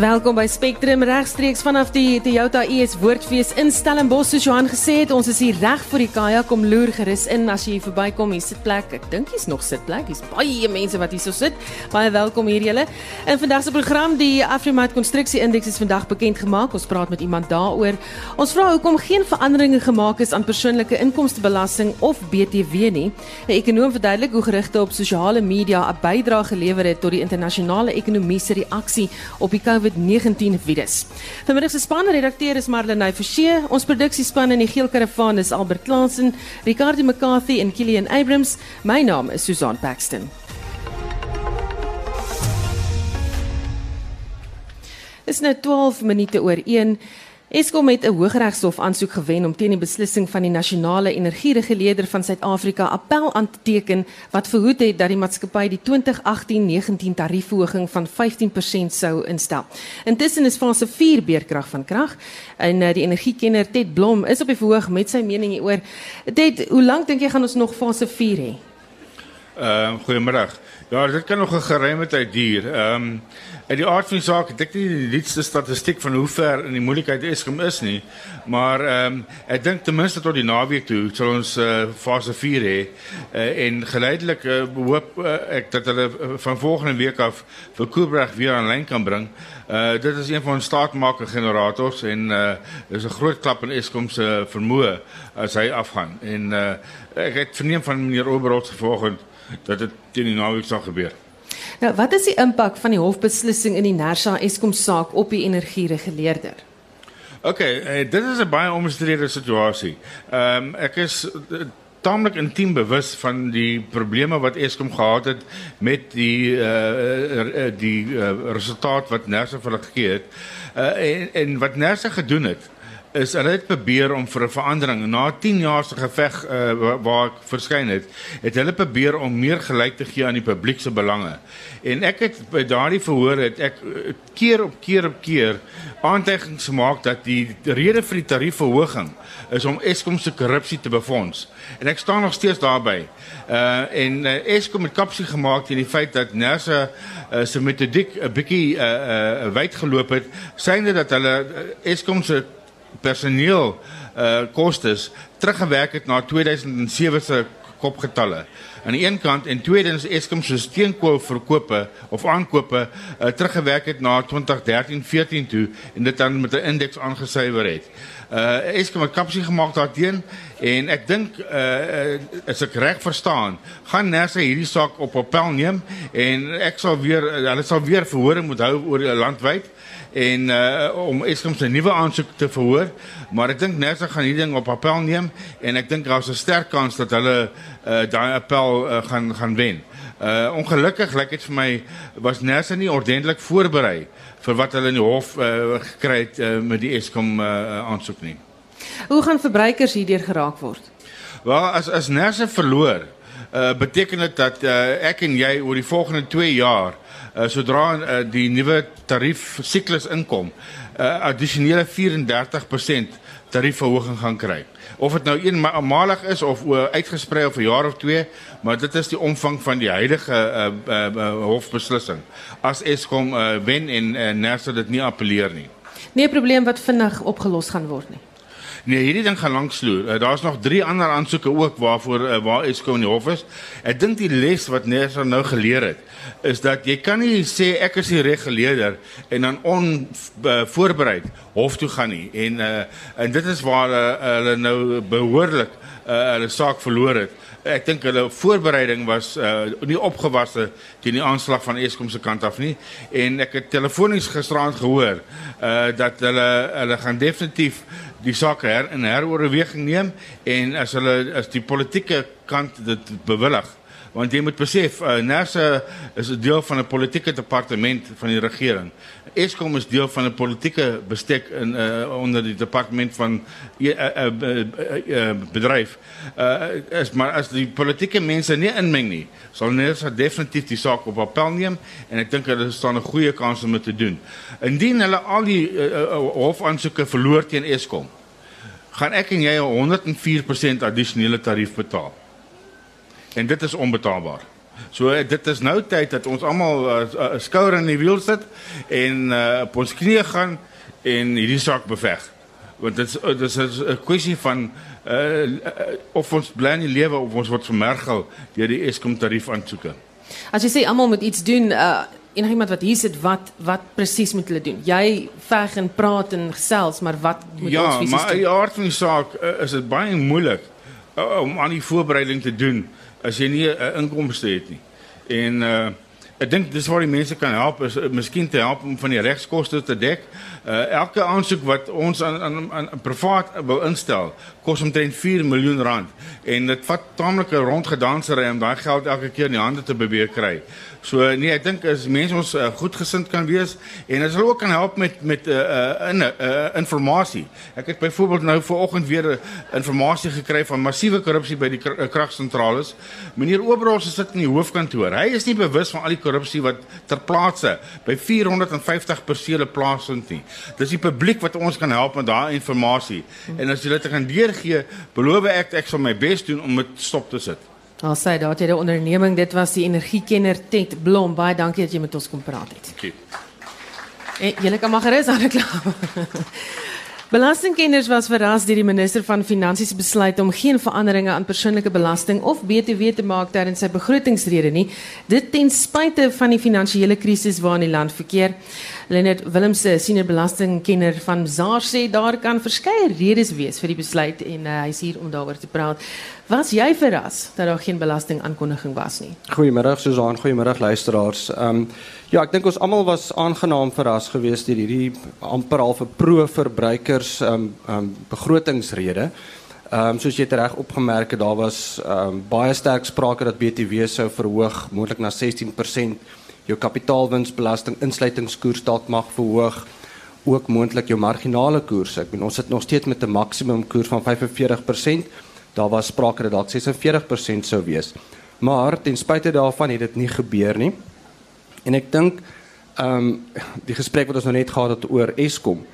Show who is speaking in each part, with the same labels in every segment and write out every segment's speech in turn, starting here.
Speaker 1: Welkom by Spectrum regstreeks vanaf die Toyota US Woordfees in Stellenbosch soos Johan gesê het. Ons is hier reg vir die kaja kom loer gerus in as jy verbykom. Hier sit plek. Ek dink hier's nog sitplek. Hier's baie mense wat hier so sit. Baie welkom hier julle. In vandag se program die Afrimat konstruksie indeks is vandag bekend gemaak. Ons praat met iemand daaroor. Ons vra hoekom geen veranderinge gemaak is aan persoonlike inkomstebelasting of BTW nie. 'n Ekonoom verduidelik hoe gerigte op sosiale media 'n bydrae gelewer het tot die internasionale ekonomie se reaksie op die COVID-19 virus. Vanmiddag se span redakteur is Marlenae Forsie, ons produksiespan in die geel karavaan is Albert Klasen, Ricardo McCarthy en Kilian Abrams. My naam is Susan Paxton. Is nou 12 minute oor 1. Eskom het 'n Hooggeregshof aansoek gewen om teen die beslissing van die nasionale energiereguleerder van Suid-Afrika appel aan te teken wat verhoed het dat die maatskappy die 2018-19 tariefverhoging van 15% sou instel. Intussen is fase 4 beerkrag van krag en uh, die energiekenner Ted Blom is op die verhoog met sy mening hieroor. Ted, hoe lank dink jy gaan ons nog fase 4 hê?
Speaker 2: Ehm uh, goeiemiddag. Ja, dit kan nog 'n geruime tyd duur. Ehm um, uit die aard van die saak, ek nie die nuutste statistiek van hoe ver in die moeilikheid Eskom is nie, maar ehm um, ek dink ten minste tot die naweek toe sal ons uh, fase 4 hê uh, en geleidelik uh, hoop uh, ek dat hulle van volgende week af vir Koebreg weer aanlyn kan bring. Uh dit is een van ons staatmaker generators en uh is 'n groot klap in Eskom se vermoë as hy afgaan. En uh ek het verneem van meneer Oberholz vanoggend dat dit teen die naweek sal gebeur.
Speaker 1: Nou, wat is die impak van die hofbeslissing in die Nersa Eskom saak op die energiereguleerder?
Speaker 2: OK, uh, dit is 'n baie omstrede situasie. Ehm um, ek is uh, taamlik intiem bewus van die probleme wat Eskom gehad het met die uh, die uh, resultaat wat Nersa vir hulle gegee het. Uh, en, en wat Nersa gedoen het is hulle het probeer om vir 'n verandering na 10 jaar se geveg uh, waar, ek verskyn het, het hulle probeer om meer gelyk te gee aan die publiek se belange. En ek het by daardie verhoor het ek uh, keer op keer op keer aanteigings gemaak dat die rede vir die tariefverhoging is om Eskom se korrupsie te befonds. En ek staan nog steeds daarby. Uh en uh, Eskom het kapsie gemaak teen die feit dat Nersa uh, se metodiek 'n bietjie uh uh wyd geloop het, synde dat hulle uh, Eskom se personeel uh kostes teruggewerk het na 2007 se kopgetalle. Aan die een kant en tweedens Eskom se steenkool verkope of aankope uh, teruggewerk het na 2013-14 toe en dit dan met 'n indeks aangesuiwer het. Uh Eskom het kapsie gemaak daarteen en ek dink uh as ek reg verstaan, gaan Nersa hierdie saak op appel neem en ek sal weer hulle sal weer verhoring moet hou oor landwyd en uh om Eskom se nuwe aansoek te verhoor, maar ek dink Nersa gaan hierdie ding op appel neem en ek dink daar's 'n sterk kans dat hulle uh daai appel uh, gaan gaan wen. Uh ongelukkig lyk dit vir my was Nersa nie ordentlik voorberei vir wat hulle in die hof uh, gekry het uh, met die Eskom uh, aansoek nie.
Speaker 1: Hoe gaan verbruikers hierdeur geraak word?
Speaker 2: Wel as as Nersa verloor, uh, beteken dit dat uh, ek en jy oor die volgende 2 jaar uh, sodra uh, die nuwe tarief siklus inkom, uh, addisionele 34% tariefverhoging gaan kry. Of dit nou eenmalig is of uitgesprei oor 'n jaar of twee, maar dit is die omvang van die huidige uh, uh, uh, hofbeslissing. As Eskom uh, wen en uh, Nersa dit nie appeleer nie.
Speaker 1: Nie 'n probleem wat vinnig opgelos gaan word nie.
Speaker 2: Nee, hierdie ding gaan lank sloer. Uh, Daar's nog 3 ander aansoeke ook waarvoor uh, waar Eskom in die hof is. Ek dink die les wat Nersa nou geleer het, is dat jy kan nie sê ek is die reguleerder en dan onvoorbereid uh, hof toe gaan nie. En uh, en dit is waar uh, hulle nou behoorlik uh, hulle saak verloor het. Ek dink hulle voorbereiding was uh, nie opgewasse teen die aanslag van Eskom se kant af nie en ek het telefonies gisteraand gehoor uh, dat hulle hulle gaan definitief die saak her in heroorweging neem en as hulle as die politieke kant dit bewillig Want jy moet besef, uh, NERSA is 'n deel van 'n politieke departement van die regering. Eskom is deel van 'n politieke bestek in uh, onder die departement van uh, uh, uh, uh, bedryf. Uh, is maar as die politieke mense nie inmeng nie, sal NERSA definitief die saak op appel neem en ek dink hulle staan 'n goeie kans om dit te doen. Indien hulle al die uh, uh, hofaansoeke verloor teen Eskom, gaan ek en jy 'n 104% addisionele tarief betaal. En dit is onbetaalbaar. So dit is nou tyd dat ons almal 'n uh, uh, skouer in die wiel sit en uh, op ons knieë gaan en hierdie saak beveg. Want dit is dit is 'n kwessie van uh, uh, of ons bly in die lewe of ons word vermergel deur die Eskom tarief aansoeke.
Speaker 1: As jy sê almal moet iets doen, uh enigiemand wat hier sit, wat wat presies moet hulle doen? Jy veg en praat en gesels, maar wat moet
Speaker 2: ja,
Speaker 1: ons fisies
Speaker 2: maar
Speaker 1: doen?
Speaker 2: in die aard van die saak uh, is dit baie moeilik uh, om aan die voorbereiding te doen as jy nie 'n uh, inkomste het nie. En uh ek dink dis waar die mense kan help is uh, miskien te help om van die regskoste te dek. Uh elke aansoek wat ons aan aan, aan privaat wil instel, kos omtrent 4 miljoen rand en dit vat taamlike rondgedansery om daai geld elke keer in die hande te probeer kry. So nee, ek dink as mense ons uh, goedgesind kan wees en dit sal ook kan help met met 'n uh, uh, in 'n uh, inligting. Ek het byvoorbeeld nou vanoggend weer inligting gekry van massiewe korrupsie by die kr kragsentrale. Meneer Oberholz sit in die hoofkantoor. Hy is nie bewus van al die korrupsie wat ter plaatse by 450 persele plaasvind nie. Dis die publiek wat ons kan help met daai inligting. En as jy dit kan deurgee, beloof ek ek sal my bes doen om dit stop te sit.
Speaker 1: Al sê daar het jy 'n onderneming, dit was die energiekenner Ted Blom. Baie dankie dat jy met ons kom praat het. En julle kan maar gerus aan klaar. Belastingkenners was verras deur die minister van Finansies besluit om geen veranderinge aan persoonlike belasting of BTW te maak tydens sy begrotingsrede nie. Dit ten spyte van die finansiële krisis waarin die land verkeer. Leonard Willemse, senior belastingkenner van ZAR sê daar kan verskeie redes wees vir die besluit en uh, hy is hier om daaroor te praat. Was jy verras dat daar geen belastingaankondiging was nie?
Speaker 3: Goeiemiddag Susan, goeiemiddag luisteraars. Ehm um, ja, ek dink ons almal was aangenaam verras geweest deur hierdie amper half 'n pro verbruikers ehm um, ehm um, begrotingsrede. Ehm um, soos jy reg opgemerk het, daar was ehm um, baie sterk sprake dat BTW sou verhoog, moontlik na 16%. Jou kapitaalwinsbelasting insluitingskoers dalk mag verhoog ook moontlik jou marginale koers. Ek bedoel ons sit nog steeds met 'n maksimum koers van 45% daar was sprake dat dalk 46% sou wees. Maar ten spyte daarvan het dit nie gebeur nie. En ek dink ehm um, die gesprek wat ons nou net gehad het oor Eskom.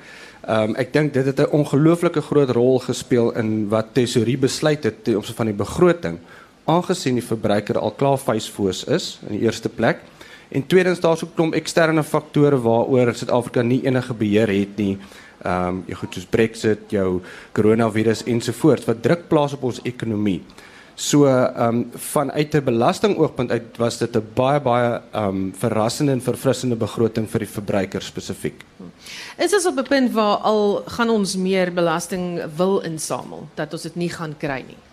Speaker 3: Ehm um, ek dink dit het 'n ongelooflike groot rol gespeel in wat Tesorie besluit het ten opsigte van die begroting aangesien die verbruiker al klaar vuisfoos is in die eerste plek. En tweedens daar's ook klomp eksterne faktore waaroor Suid-Afrika nie enige beheer het nie ehm um, jy goed soos Brexit, jou koronavirus ensovoorts wat druk plaas op ons ekonomie. So ehm um, vanuit 'n belastingoogpunt uit was dit 'n baie baie ehm um, verrassende en verfrissende begroting vir die verbruiker spesifiek.
Speaker 1: Is ons op 'n punt waar al gaan ons meer belasting wil insamel dat ons dit nie gaan kry nie?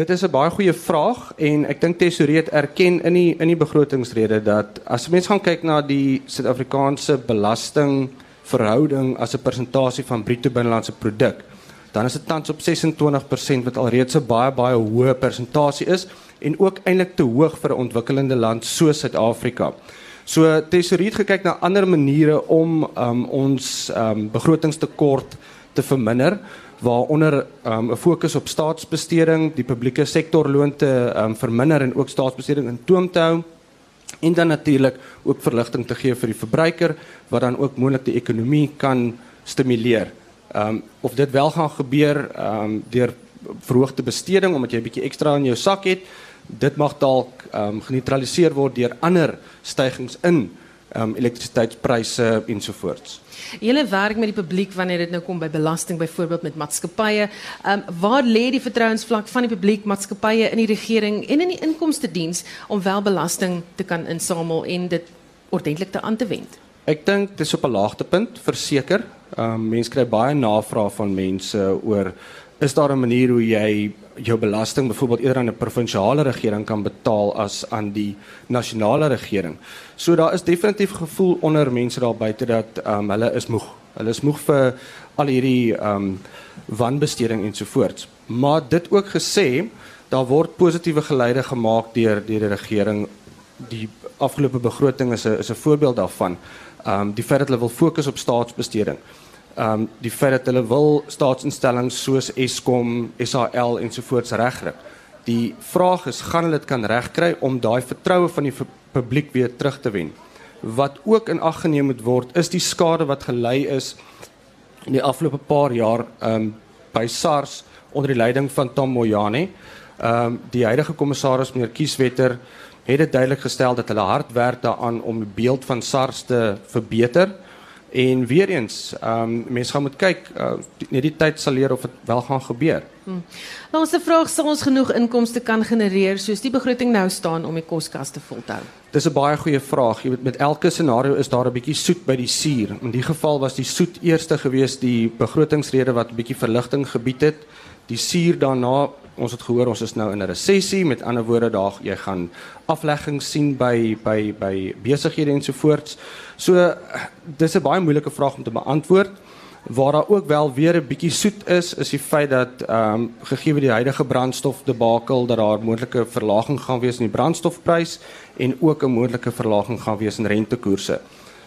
Speaker 3: Dit is 'n baie goeie vraag en ek dink Tesorie het erken in die in die begrotingsrede dat as mense gaan kyk na die Suid-Afrikaanse belasting verhouding as 'n persentasie van bruto binnelandse produk, dan is dit tans op 26% wat alreeds 'n baie baie hoë persentasie is en ook eintlik te hoog vir 'n ontwikkelende land soos Suid-Afrika. So Tesorie het gekyk na ander maniere om um, ons um, begrotingstekort te verminder waaronder um, 'n fokus op staatsbesteding, die publieke sektor loon te um, verminder en ook staatsbesteding in toom te hou en dan natuurlik ook verligting te gee vir die verbruiker wat dan ook moontlik die ekonomie kan stimuleer. Ehm um, of dit wel gaan gebeur ehm um, deur verhoogde besteding omdat jy 'n bietjie ekstra in jou sak het, dit mag dalk ehm um, geneutraliseer word deur ander stygings in ehm um, elektrisiteitspryse ensovoorts.
Speaker 1: Julle werk met die publiek wanneer dit nou kom by belasting byvoorbeeld met maatskappye. Ehm um, waar lê die vertrouensvlak van die publiek, maatskappye in die regering en in die inkomste diens om wel belasting te kan insamel en dit ordentlik te aan te wend?
Speaker 3: Ek dink dis op 'n laagtepunt verseker. Ehm um, mense kry baie navrae van mense oor is daar 'n manier hoe jy jou belasting byvoorbeeld eerder aan 'n provinsiale regering kan betaal as aan die nasionale regering. So daar is definitief gevoel onder mense daar buite dat um, hulle is moeg. Hulle is moeg vir al hierdie um wanbesteding ensovoorts. Maar dit ook gesê, daar word positiewe geleide gemaak deur deur die regering. Die afgelope begroting is 'n is 'n voorbeeld daarvan. Ehm um, die feit dat hulle wil fokus op staatsbesteding. Um, die feit dat hulle wil staatsinstellings soos Eskom, SAL ensovoorts regkry. Die vraag is gaan hulle dit kan regkry om daai vertroue van die publiek weer terug te wen? Wat ook in ag geneem moet word is die skade wat gelei is in die afgelope paar jaar um, by SARS onder die leiding van Tom Moyane. Um, die huidige kommissaris meneer Kieswetter het dit duidelik gestel dat hulle hard werk daaraan om die beeld van SARS te verbeter. En weer eens, ehm um, mense gaan moet kyk, uh, net die tyd sal leer of dit wel gaan gebeur. Hmm.
Speaker 1: Nou ons vraag sal ons genoeg inkomste kan genereer soos die begroting nou staan om die koskaste vol te hou.
Speaker 3: Dis 'n baie goeie vraag. Jy weet met elke scenario is daar 'n bietjie soet by die suur. In die geval was die soet eerste gewees die begrotingsrede wat 'n bietjie verligting gebied het. Die suur daarna, ons het gehoor ons is nou in 'n resessie, met ander woorde daar jy gaan afleggings sien by by by besighede ensovoorts. So dis 'n baie moeilike vraag om te beantwoord. Waar daar ook wel weer 'n bietjie soet is, is die feit dat ehm um, gegee die huidige brandstofdebakel dat daar moontlike verlaging gaan wees in die brandstofprys en ook 'n moontlike verlaging gaan wees in rentekoerse.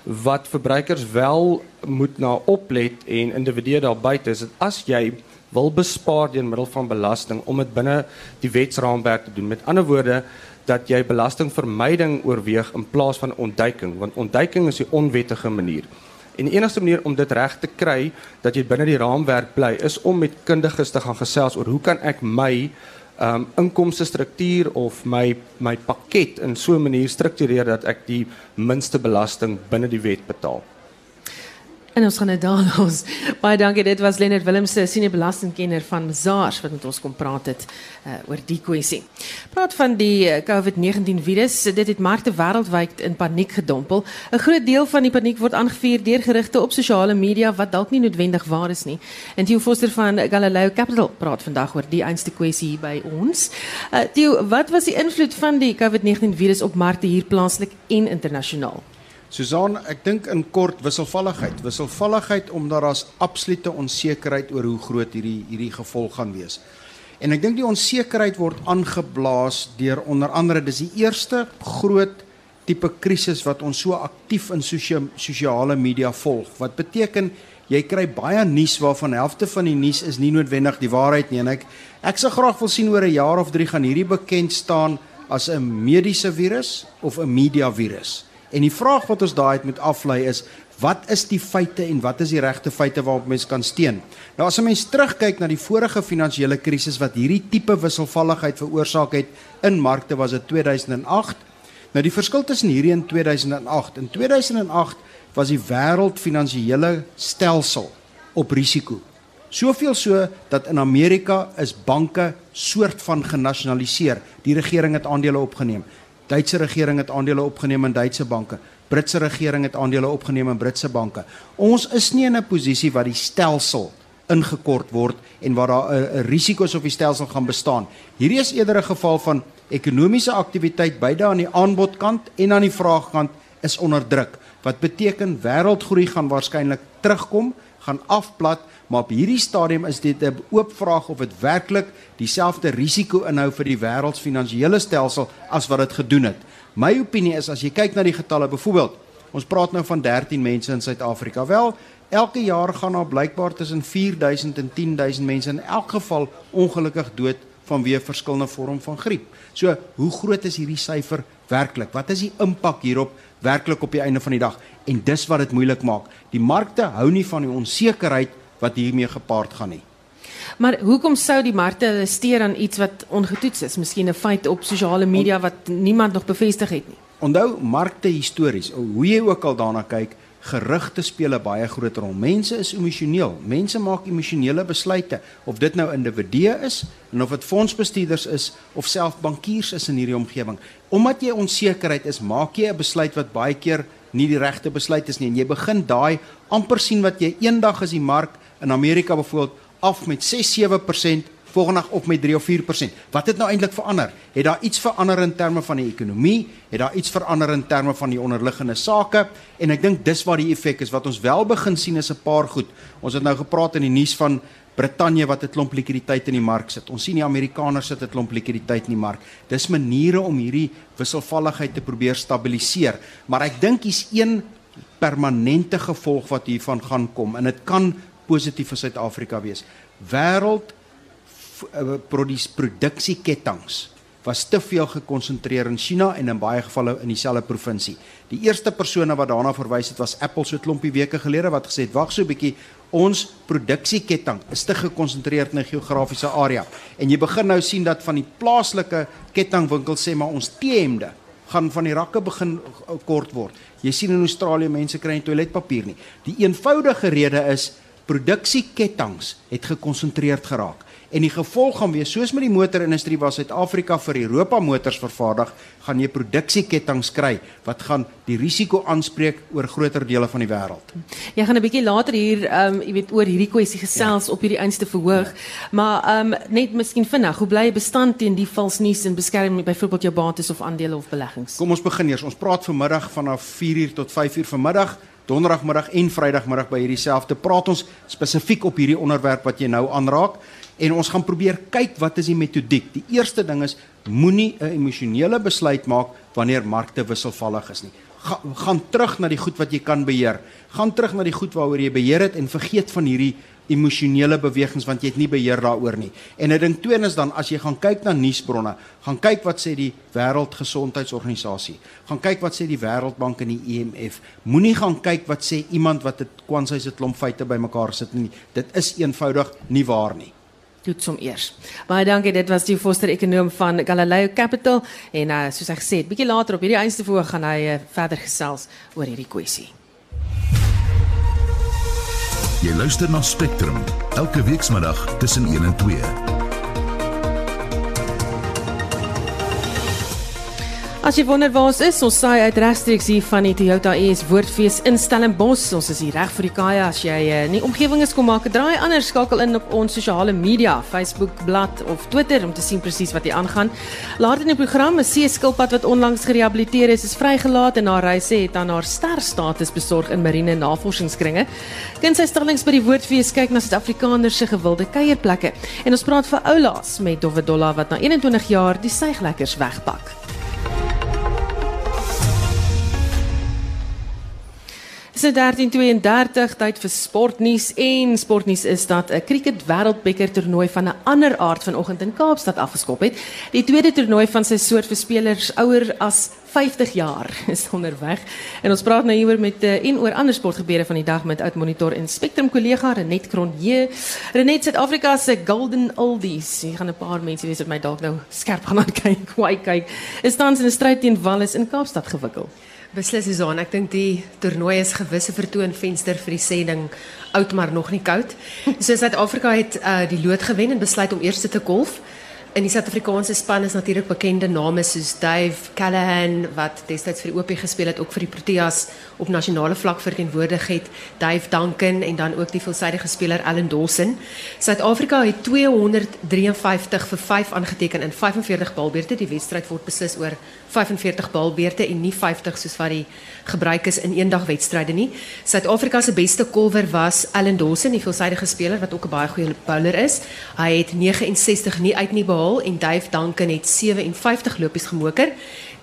Speaker 3: Wat verbruikers wel moet na oplet en individue daar buite is dat as jy wil bespaar deur middel van belasting om dit binne die wetsraamwerk te doen. Met ander woorde dat jy belastingvermyding oorweeg in plaas van ontduiking, want ontduiking is die onwettige manier. En die enigste manier om dit reg te kry dat jy binne die raamwerk bly is om met kundiges te gaan gesels oor hoe kan ek my um inkomste struktuur of my my pakket in so 'n manier struktureer dat ek die minste belasting binne die wet betaal.
Speaker 1: En ons gaan dit daar los. Baie dankie. Dit was Lennard Willemse, senior belastingkenner van Mazars wat met ons kom praat het uh, oor die kwessie. Praat van die uh, COVID-19 virus. Dit het markte wêreldwyd in paniek gedompel. 'n Groot deel van die paniek word aangevuur deur gerugte op sosiale media wat dalk nie noodwendig waar is nie. En Theo Foster van Galileo Capital praat vandag oor die einste kwessie hier by ons. Uh, Theo, wat was die invloed van die COVID-19 virus op markte hier plaaslik en internasionaal?
Speaker 4: Susan, ek dink in kort wisselvalligheid. Wisselvalligheid omdat daar's absolute onsekerheid oor hoe groot hierdie hierdie gevolg gaan wees. En ek dink die onsekerheid word aangeblaas deur onder andere dis die eerste groot tipe krisis wat ons so aktief in sosiale media volg. Wat beteken jy kry baie nuus waarvan helfte van die nuus is nie noodwendig die waarheid nie en ek ek sou graag wil sien oor 'n jaar of 3 gaan hierdie bekend staan as 'n mediese virus of 'n media virus. En die vraag wat ons daai moet aflei is wat is die feite en wat is die regte feite waarop mense kan steun? Nou as 'n mens terugkyk na die vorige finansiële krisis wat hierdie tipe wisselvalligheid veroorsaak het in markte was dit 2008. Nou die verskil tussen hierdie en 2008. In 2008 was die wêreld finansiële stelsel op risiko. Soveel so dat in Amerika is banke soort van genasionaliseer. Die regering het aandele opgeneem. Duitse regering het aandele opgeneem in Duitse banke. Britse regering het aandele opgeneem in Britse banke. Ons is nie in 'n posisie waar die stelsel ingekort word en waar daar 'n risiko's op die stelsel gaan bestaan. Hierdie is eerder 'n geval van ekonomiese aktiwiteit beide aan die aanbodkant en aan die vraagkant is onder druk. Wat beteken wêreldgroei gaan waarskynlik terugkom, gaan afplat maar op hierdie stadium is dit 'n oop vraag of dit werklik dieselfde risiko inhou vir die wêreldsfinansiële stelsel as wat dit gedoen het. My opinie is as jy kyk na die getalle, byvoorbeeld, ons praat nou van 13 mense in Suid-Afrika. Wel, elke jaar gaan daar blykbaar tussen 4000 en 10000 mense in elk geval ongelukkig dood vanweë verskillende vorm van griep. So, hoe groot is hierdie syfer werklik? Wat is die impak hierop werklik op die einde van die dag? En dis wat dit moeilik maak. Die markte hou nie van die onsekerheid wat hiermee gepaard gaan nie.
Speaker 1: Maar hoekom sou die markte steur aan iets wat ongetoets is? Miskien 'n feit op sosiale media wat niemand nog bevestig het nie.
Speaker 4: Onthou markte histories, hoe jy ook al daarna kyk, gerugte speel 'n baie groot rol. Mense is emosioneel. Mense maak emosionele besluite of dit nou individue is en of dit fondsbestuurders is of self bankiers is in hierdie omgewing. Omdat jy onsekerheid is, maak jy 'n besluit wat baie keer nie die regte besluit is nie en jy begin daai amper sien wat jy eendag as die mark in Amerika byvoorbeeld af met 6-7%, volgende dag op met 3 of 4%. Wat het nou eintlik verander? Het daar iets verander in terme van die ekonomie? Het daar iets verander in terme van die onderliggende sake? En ek dink dis waar die effek is wat ons wel begin sien is 'n paar goed. Ons het nou gepraat in die nuus van Brittanje wat 'n klomp likwiditeit in die mark sit. Ons sien die Amerikaners sit 'n klomp likwiditeit in die mark. Dis maniere om hierdie wisselvalligheid te probeer stabiliseer, maar ek dink hier's een permanente gevolg wat hiervan gaan kom en dit kan positief vir Suid-Afrika wees. Wêreld uh, produksieketTINGS was te veel gekonsentreer in China en in baie gevalle in dieselfde provinsie. Die eerste persone wat daarna verwys het was Apple so 'n klompie weke gelede wat gesê het wag so 'n bietjie ons produksieketting is te gekonsentreer in 'n geografiese area. En jy begin nou sien dat van die plaaslike kettingwinkels sê maar ons T-hemde gaan van die rakke begin kort word. Jy sien in Australië mense kry nie toiletpapier nie. Die eenvoudige rede is produksieketTINGS het gekonsentreerd geraak. En die gevolg gaan wees soos met die motorindustrie waar Suid-Afrika vir Europa motors vervaardig, gaan jy produksieketTINGS kry wat gaan die risiko aanspreek oor groter dele van die wêreld.
Speaker 1: Jy gaan 'n bietjie later hier ehm um, jy weet oor hierdie kwessie gesels ja. op hierdie einste verhoog. Ja. Maar ehm um, net miskien vinnig, hoe bly jy bestand teen die vals nuus en beskerm byvoorbeeld jou bates of aandele of beleggings?
Speaker 4: Kom ons begin eers. Ons praat vanmiddag vanaf 4uur tot 5uur vanmiddag donderdagmiddag en vrydagmiddag by hierdie selfde praat ons spesifiek op hierdie onderwerp wat jy nou aanraak en ons gaan probeer kyk wat is die metodiek. Die eerste ding is moenie 'n emosionele besluit maak wanneer markte wisselvallig is nie. Ga, gaan terug na die goed wat jy kan beheer. Gaan terug na die goed waaroor jy beheer het en vergeet van hierdie emosionele bewegings want jy het nie beheer daaroor nie. En 'n ding tweede is dan as jy gaan kyk na nuusbronne, gaan kyk wat sê die Wêreldgesondheidsorganisasie. Gaan kyk wat sê die Wêreldbank en die IMF. Moenie gaan kyk wat sê iemand wat 'n kwansy se klomp feite bymekaar sit nie. Dit is eenvoudig nie waar nie.
Speaker 1: Dit som eers. Baie dankie. Dit was die Foster ekonom van Galileo Capital en uh, soos hy gesê het, bietjie later op hierdie einste voor gaan hy uh, verder gesels oor hierdie kwessie.
Speaker 5: Jy luister na Spectrum elke weekmiddag tussen 1 en 2.
Speaker 1: As jy wonder waar ons is, ons saai uit regstreeks hier van die Toyota ES Woordfees in Stellenbosch. Ons is hier reg vir die kaai as jy uh, nie omgewing is kom maak 'n draai anders skakel in op ons sosiale media, Facebook bladsy of Twitter om te sien presies wat hier aangaan. Laat in die program 'n seeskilpad wat onlangs gerehabiliteer is, is vrygelaat en haar reise het aan haar sterstatus besorg in marine navorsingskringe. Kind sy stallings by die Woordfees kyk na Suid-Afrikaners se gewilde kuierplekke en ons praat vir oulaas met Dovedolla wat na 21 jaar die seiglekkers wegpak. Dis 13:32 tyd vir sportnuus en sportnuus is dat 'n cricket wêreldbeker toernooi van 'n ander aard vanoggend in Kaapstad afgeskop het. Die tweede toernooi van sy soort vir spelers ouer as 50 jaar is onderweg. En ons praat nou hieroor met uh, en oor ander sportgebeure van die dag met Oud Monitor en Spectrum kollega Renet Cronje. Renet Suid-Afrika se Golden Oldies. Hier gaan 'n paar mense wees wat my dalk nou skerp gaan kyk, kwai kyk. Is tans in 'n stryd teen Wallis in Kaapstad gewikkel.
Speaker 6: Beslis is aan. Ek dink die toernooi is gewisse vertoonvenster vir die sending oud maar nog nie koud. So Suid-Afrika het uh, die lood gewen en besluit om eers te golf. In die Suid-Afrikaanse span is natuurlik bekende name soos Dave Callahan wat destyds vir die OP gespeel het, ook vir die Proteas op nasionale vlak verteenwoordig het, Dave Duncan en dan ook die veelsidige speler Allan Dawson. Suid-Afrika het 253 vir 5 aangeteken in 45 balbeurte. Die wedstryd word beslis oor 45 balbeurte en nie 50 soos wat die gebruik is in eendagwedstryde nie. Suid-Afrika se beste kolwer was Allan Dawson, die veelsidige speler wat ook 'n baie goeie bowler is. Hy het 69 nie uit nie behaal en Dave Duncan het 57 lopies gemoker.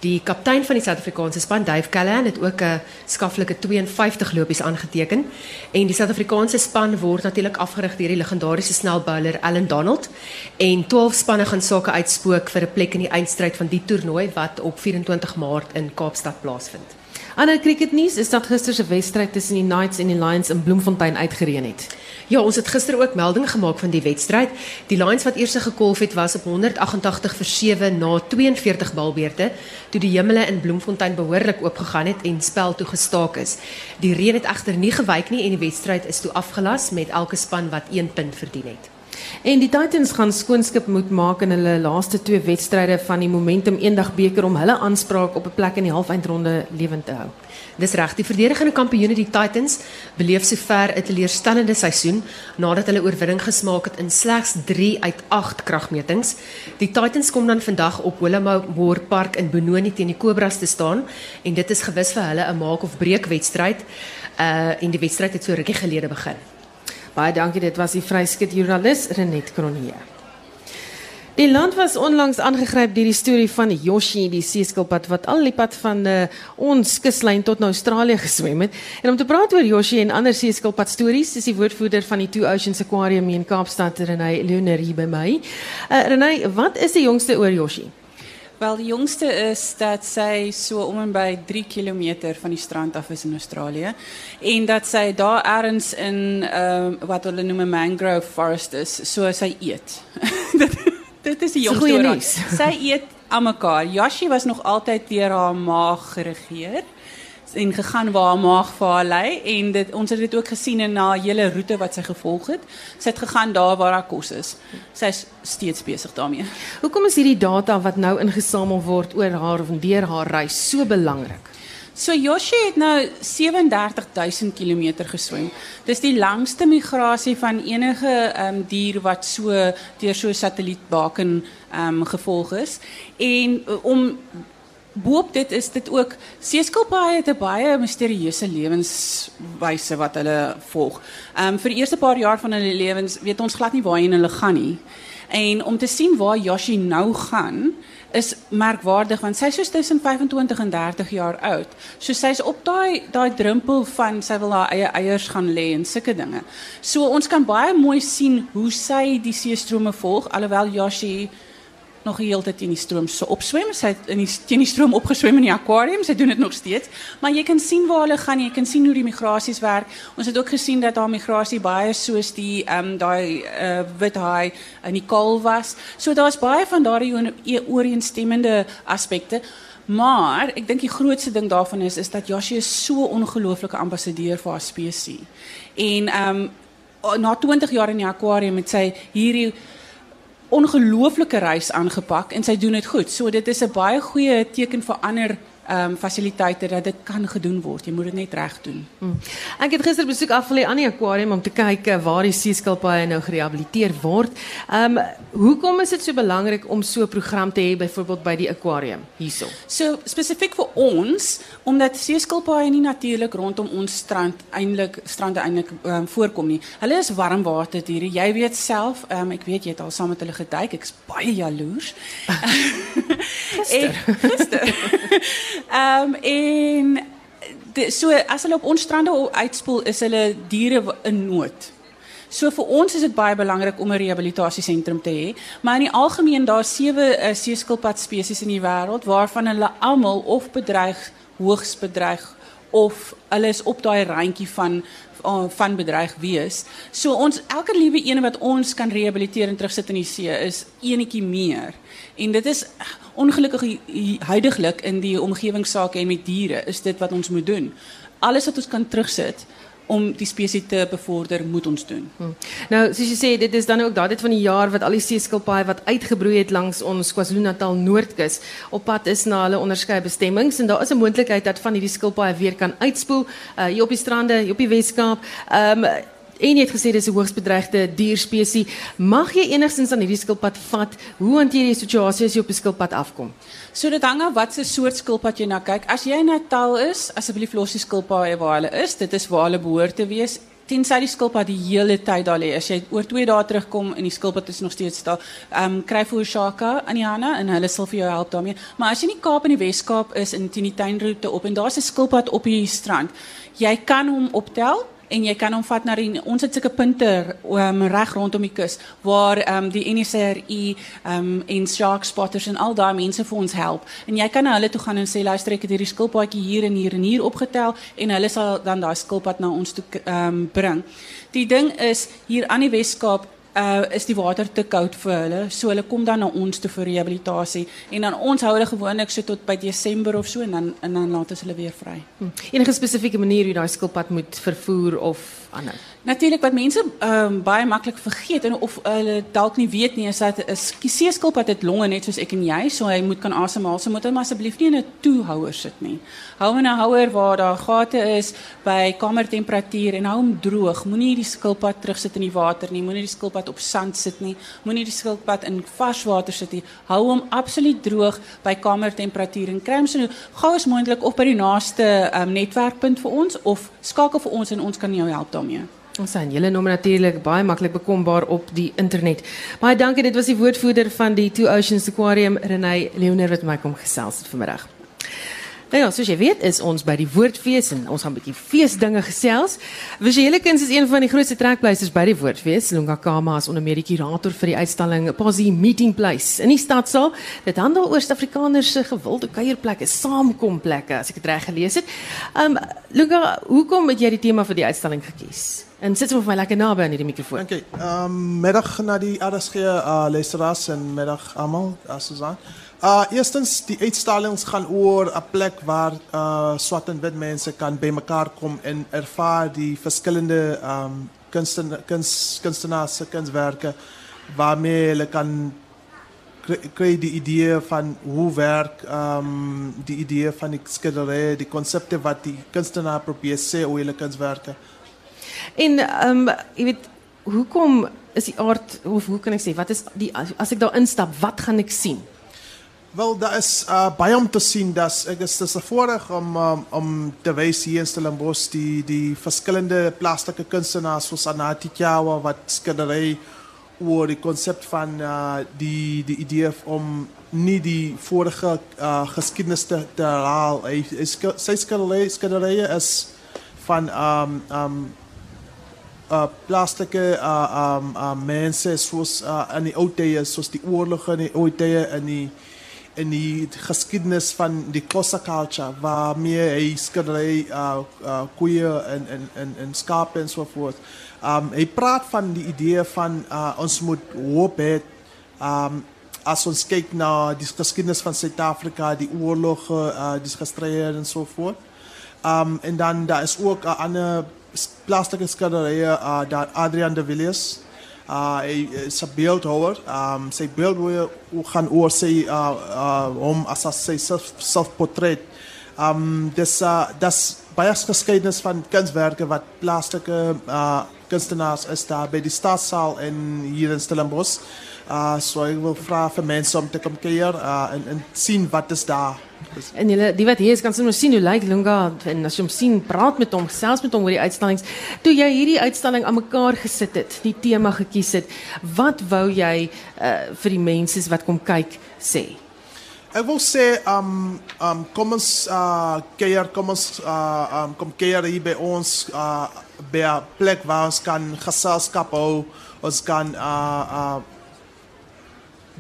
Speaker 6: Die kaptein van die Suid-Afrikaanse span, Dave Callahan, het ook 'n skaflike 52 lopies aangeteken. En die Suid-Afrikaanse span word natuurlik afgerig deur die legendariese snelbouler Allan Donald. En 12 spanne gaan sake uitspook vir 'n plek in die eindstryd van die toernooi wat op 24 Maart in Kaapstad plaasvind.
Speaker 1: Ander cricketnuus is dat gister se wedstryd tussen die Knights en die Lions in Bloemfontein uitgereën het.
Speaker 6: Ja, ons het gister ook melding gemaak van die wedstryd. Die Lions wat eers gekolf het was op 188 vir 7 na 42 balbeurte, toe die hemele in Bloemfontein behoorlik oopgegaan het en spel toe gestaak is. Die reën het egter nie gewyk nie en die wedstryd is toe afgelas met elke span wat 1 punt verdien het.
Speaker 1: En die Titans gaan skoonskip moet maak in hulle laaste twee wedstryde van die Momentum Eendag beker om hulle aanspraak op 'n plek in die halfeindronde lewend te hou.
Speaker 6: Dis reg, die verdedigende kampioene die Titans beleef sover 'n teleurstellende seisoen nadat hulle oorwinning gesmaak het in slegs 3 uit 8 kragmetings. Die Titans kom dan vandag op Willowmore Park in Benoni teen die Cobras te staan en dit is gewis vir hulle 'n maak of breek wedstryd. Uh en die wedstryd het so rukkie gelede begin.
Speaker 1: Baie dankie, dit was die vryskut joernalis Renet Cronje. Die land was onlangs aangegryp deur die storie van Yoshi, die seeskilpad wat al die pad van uh, ons kuslyn tot na Australië geswem het. En om te praat oor Yoshi en ander seeskilpad stories, is die woordvoerder van die Two Oceans Aquarium in Kaapstad, Renay Leoner hier by my. Uh, Renay, wat is die jongste oor Yoshi?
Speaker 7: Wel, die jongste is dat sy so om en by 3 km van die strand af is in Australië en dat sy daar ergens in uh, wat hulle noem 'n mangrove forest is, so sy eet. Dit is die jongste. Sy eet aan mekaar. Yoshi was nog altyd deur haar maag geregeer en gegaan waar haar maag vir haar lei en dit ons het dit ook gesien in haar hele roete wat sy gevolg het. Sy het gegaan daar waar haar kos is. Sy's steeds besig daarmee.
Speaker 1: Hoekom is hierdie data wat nou ingesamel word oor haar of deur haar reis so belangrik?
Speaker 7: So Yoshi het nou 37000 km geswem. Dis die langste migrasie van enige ehm um, dier wat so deur so 'n satellietbaken ehm um, gevolg is. En uh, om boop dit is dit ook seeskilpaaie het 'n baie misterieuse lewenswyse wat hulle volg. Ehm um, vir die eerste paar jaar van hulle lewens weet ons glad nie waarheen hulle gaan nie. En om te sien waar Yoshi nou gaan, is merkwaardig want sy is soos tussen 25 en 30 jaar oud. So sy's op daai daai drempel van sy wil haar eie eiers gaan lê en sulke dinge. So ons kan baie mooi sien hoe sy die seestrome volg alhoewel Yoshi nog die hele tyd in die stroom so. Sy het in die teen die stroom opgeswem in die aquarium. Sy doen dit nog steeds. Maar jy kan sien waar hulle gaan. Jy kan sien hoe die migrasies werk. Ons het ook gesien dat haar migrasie baie soos die ehm um, daai uh, wit haai in die kaal was. So daar's baie van daardie ooreenstemmende aspekte. Maar ek dink die grootste ding daarvan is is dat Joshua is so ongelooflike ambassadeur vir haar spesies. En ehm um, na 20 jaar in die aquarium het sy hierdie ongelooflike reis aangepak en sy doen dit goed. So dit is 'n baie goeie teken vir ander um, fasiliteite dat dit kan gedoen word. Jy moet dit net reg doen. Hmm.
Speaker 1: Ek het gister besoek afgelê aan die aquarium om te kyk eh, waar die seeskilpaaie nou gerehabiliteer word. Ehm um, hoekom is dit so belangrik om so 'n program te hê byvoorbeeld by die aquarium hierso?
Speaker 7: So spesifiek vir ons omdat seeskilpaaie nie natuurlik rondom ons strand eintlik strande eintlik um, voorkom nie. Hulle is warmwaterdiere. Jy weet self, ehm um, ek weet jy het al saam met hulle geduik. Ek's baie jaloers.
Speaker 1: gister.
Speaker 7: gister. Ehm um, en de, so as hulle op ons strande uitspoel is hulle diere in nood. So vir ons is dit baie belangrik om 'n rehabilitasiesentrum te hê, maar in die algemeen daar sewe uh, seeskilpad spesies in die wêreld waarvan hulle almal of bedreig, hoogs bedreig of hulle is op daai randjie van uh, van bedreig wees. So ons elke liewe een wat ons kan rehabiliteer en terugsit in die see is enetjie meer. En dit is ongelukkig huidiglik in die omgewingsake en met diere is dit wat ons moet doen. Alles wat ons kan terugsit om die spesies te bevorder moet ons doen. Hmm.
Speaker 1: Nou, soos jy sê, dit is dan ook daardie van die jaar wat al die seeskilpaaie wat uitgebroei het langs ons KwaZulu-Natal Noordkus op pad is na hulle onderskeie bestemmings en daar is 'n moontlikheid dat van hierdie skilpaaie weer kan uitspoel uh, hier op die strande, hier op die Weskaap. Um, En jy het gesê dis 'n hoogs bedreigde dierspesie. Mag jy enigstens aan hierdie skilpad vat? Hoe hanteer jy die situasie as jy op 'n skilpad afkom?
Speaker 7: So dit hang af wat se soort skilpad jy na kyk. As jy in Natal is, asseblief los die skilpaaie waar hulle is. Dit is waar hulle behoort te wees. Tensy die skilpad die hele tyd daar lê. As jy oor 2 dae terugkom en die skilpad is nog steeds daar, ehm um, kry vir Shaka aan die hande en hulle sal vir jou help daarmee. Maar as jy in die Kaap en die Wes-Kaap is in die tuinroete op en daar's 'n skilpad op die strand, jy kan hom optel en jy kan hom vat na die ons het sulke punte um, reg rondom die kus waar um, die NSRI um, en shark spotters en al daai mense vir ons help en jy kan na hulle toe gaan en sê luister ek het hierdie skilpaadjie hier en hier en hier opgetel en hulle sal dan daai skilpad na ons toe um, bring. Die ding is hier aan die Weskaap uh is die water te koud vir hulle. So hulle kom dan na ons toe vir rehabilitasie en dan ons hou hulle gewoonlik so tot by Desember of so en dan en dan laat ons hulle weer vry.
Speaker 1: Hm. Enige spesifieke manier hoe daai skilpad moet vervoer of ander?
Speaker 7: Natuurlik wat mense ehm um, baie maklik vergeet en of hulle dalk nie weet nie is dat 'n seeskilpad het longe net soos ek en jy, so hy moet kan asemhaal. So moet hom asseblief nie in 'n toehouer sit nie. Hou in 'n houer waar daar gate is by kamertemperatuur en hou hom droog. Moenie die skilpad terugsit in die water nie. Moenie die skilpad op sand sit nie. Moenie die skilpad in vars water sit nie. Hou hom absoluut droog by kamertemperatuur en kry hom so gou as moontlik op by die naaste um, netwerkpunt vir ons of skakel vir ons en ons kan jou help daarmee.
Speaker 1: Ons sien julle nommer natuurlik baie maklik bekombaar op die internet. Baie dankie, dit was die woordvoerder van die Two Oceans Aquarium, Renay Leoner wat my kom gesels het vanmiddag. Nou ja, soos jy weet, is ons by die Woordfees en ons gaan 'n bietjie feesdinge gesels. Visuele kuns is een van die grootste trekpleisters by die Woordfees. Lunga Kama is onder meer die kurator vir die uitstalling Posi Meeting Place in die stadsaal. Dit handel oor Suid-Afrikaners se gewilde kuierplekke, saamkomplekke, as ek dit reg gelees het. Um Lunga, hoekom het jy die tema vir die uitstalling gekies? En sit vir my lekker naby aan hierdie mikrofoon.
Speaker 8: Dankie. Ehm um, middag na die RSG uh, luisteraars en middag almal, as Susan. Uh eerstens die uitstallings gaan oor 'n plek waar uh swart en wit mense kan bymekaar kom en ervaar die verskillende um kunsten kuns kunstenaars se kunswerke waarmee hulle kan kry die idee van hoe werk um die idee van die skildery, die konsepte wat die kunstenaar probeer sê oor hulle kunswerke.
Speaker 1: En ehm um, jy weet is die aard of hoe kan ek sê wat is die as ek daar instap, wat gaan ek sien?
Speaker 8: Wel, daar is uh, baie om te sien. Dat is dis 'n voorreg om um, om te wys hier in Stellenbosch die die verskillende plastieke kunstenaars soos Anati Kyawa wat skildery oor die konsep van uh, die die idee om nie die vorige uh, geskiedenis te, te. Sy skildery skilderye is van um uh plastieke uh um uh, mense soos uh, in die ou tye soos die oorloge in die ou tye in die in die geskiedenis van die Xhosa culture waarmee hy skildery uh uh koeie en en en en skape en so voort. Um hy praat van die idee van uh ons moet hoop hê um as ons kyk na die geskiedenis van Suid-Afrika, die oorloge, uh die gestreide en so voort. Um en dan daar is ook 'n ander plastieke skildery uh daar Adrian de Villiers uh is 'n beeldhouer. Um sy beeld hoe gaan oor sy uh uh hom as as sy self selfportret. Um dis uh dis baie geskiedenis van kunswerke wat plastieke uh kunstenaars is daar by die stadsaal in hier in Stellenbosch. Uh so ek wil vra vir mense om te kom kyk uh en en sien wat is daar
Speaker 1: En julle die wat hier is kan sommer sien hoe lyk Lunga en as jy hom sien, praat met hom, selfs met hom oor die uitstallings. Toe jy hierdie uitstalling aan mekaar gesit het, die tema gekies het, wat wou jy uh, vir die mense wat kom kyk sê?
Speaker 8: Ek wil sê um um kom ons uh keer kom ons uh um kom keer hier by ons uh by 'n plek waar ons kan geselskap hou, ons kan uh uh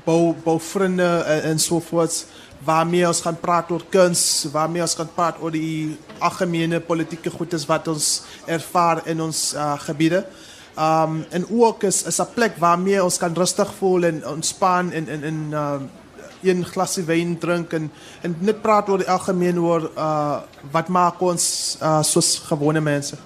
Speaker 8: bou bou vriende en, en so voort waarmee ons gaan praat oor kuns, waarmee ons gaan praat oor die algemene politieke goedes wat ons ervaar in ons uh, gebiede. Um en ook is is 'n plek waarmee ons kan rustig voel en ontspan en en en uh, een glasie wyn drink en en net praat oor die algemeen oor uh, wat maak ons uh, soos gewone mense.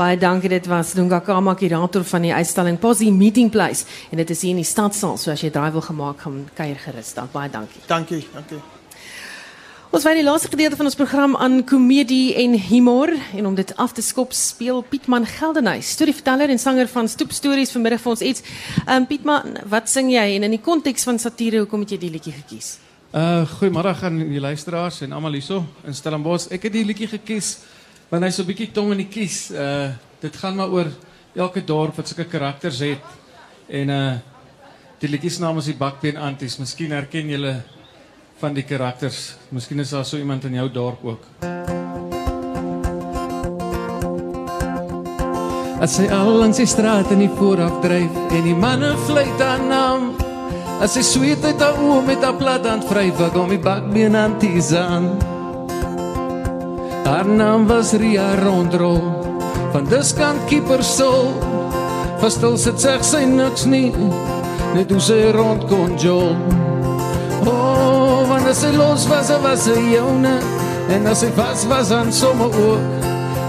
Speaker 1: Baie dankie dit was Dunga Kama kurator van die uitstalling Posi Meeting Place en dit is hier in die stadsaal so as jy draai wil gemaak gaan kuier gerus dan baie dankie.
Speaker 8: Dankie, dankie.
Speaker 1: Ons wy die laaste gedeelte van ons program aan komedie en humor en om dit af te skop speel Pietman Geldenhuys, storieverteller en sanger van Stoep Stories vanmiddag vir ons iets. Um Pietman, wat sing jy en in die konteks van satire hoekom het jy die liedjie gekies?
Speaker 9: Uh goeiemôre aan die luisteraars en almal hierso in Stellenbosch. Ek het die liedjie gekies want hy's so 'n bietjie tong in die kies. Uh dit gaan maar oor elke dorp wat sulke karakters het. En uh die liedjie se naam is die Bakbeen Anties. Miskien herken julle van die karakters. Miskien is daar so iemand in jou dorp ook. As hy al langs die straat in die vooraf dryf en die manne fluit aan naam As hy sweet uit haar oë met haar plat hand vryf, kom die bakbeen anties aan. Haar naam was Ria Rondrol. Van diskant keeper sou verstil sit sê sy niks nie. Net hoe sy rond kon jol. O oh, wanneer sy los was was sy joune. En as sy vas was aan somme ook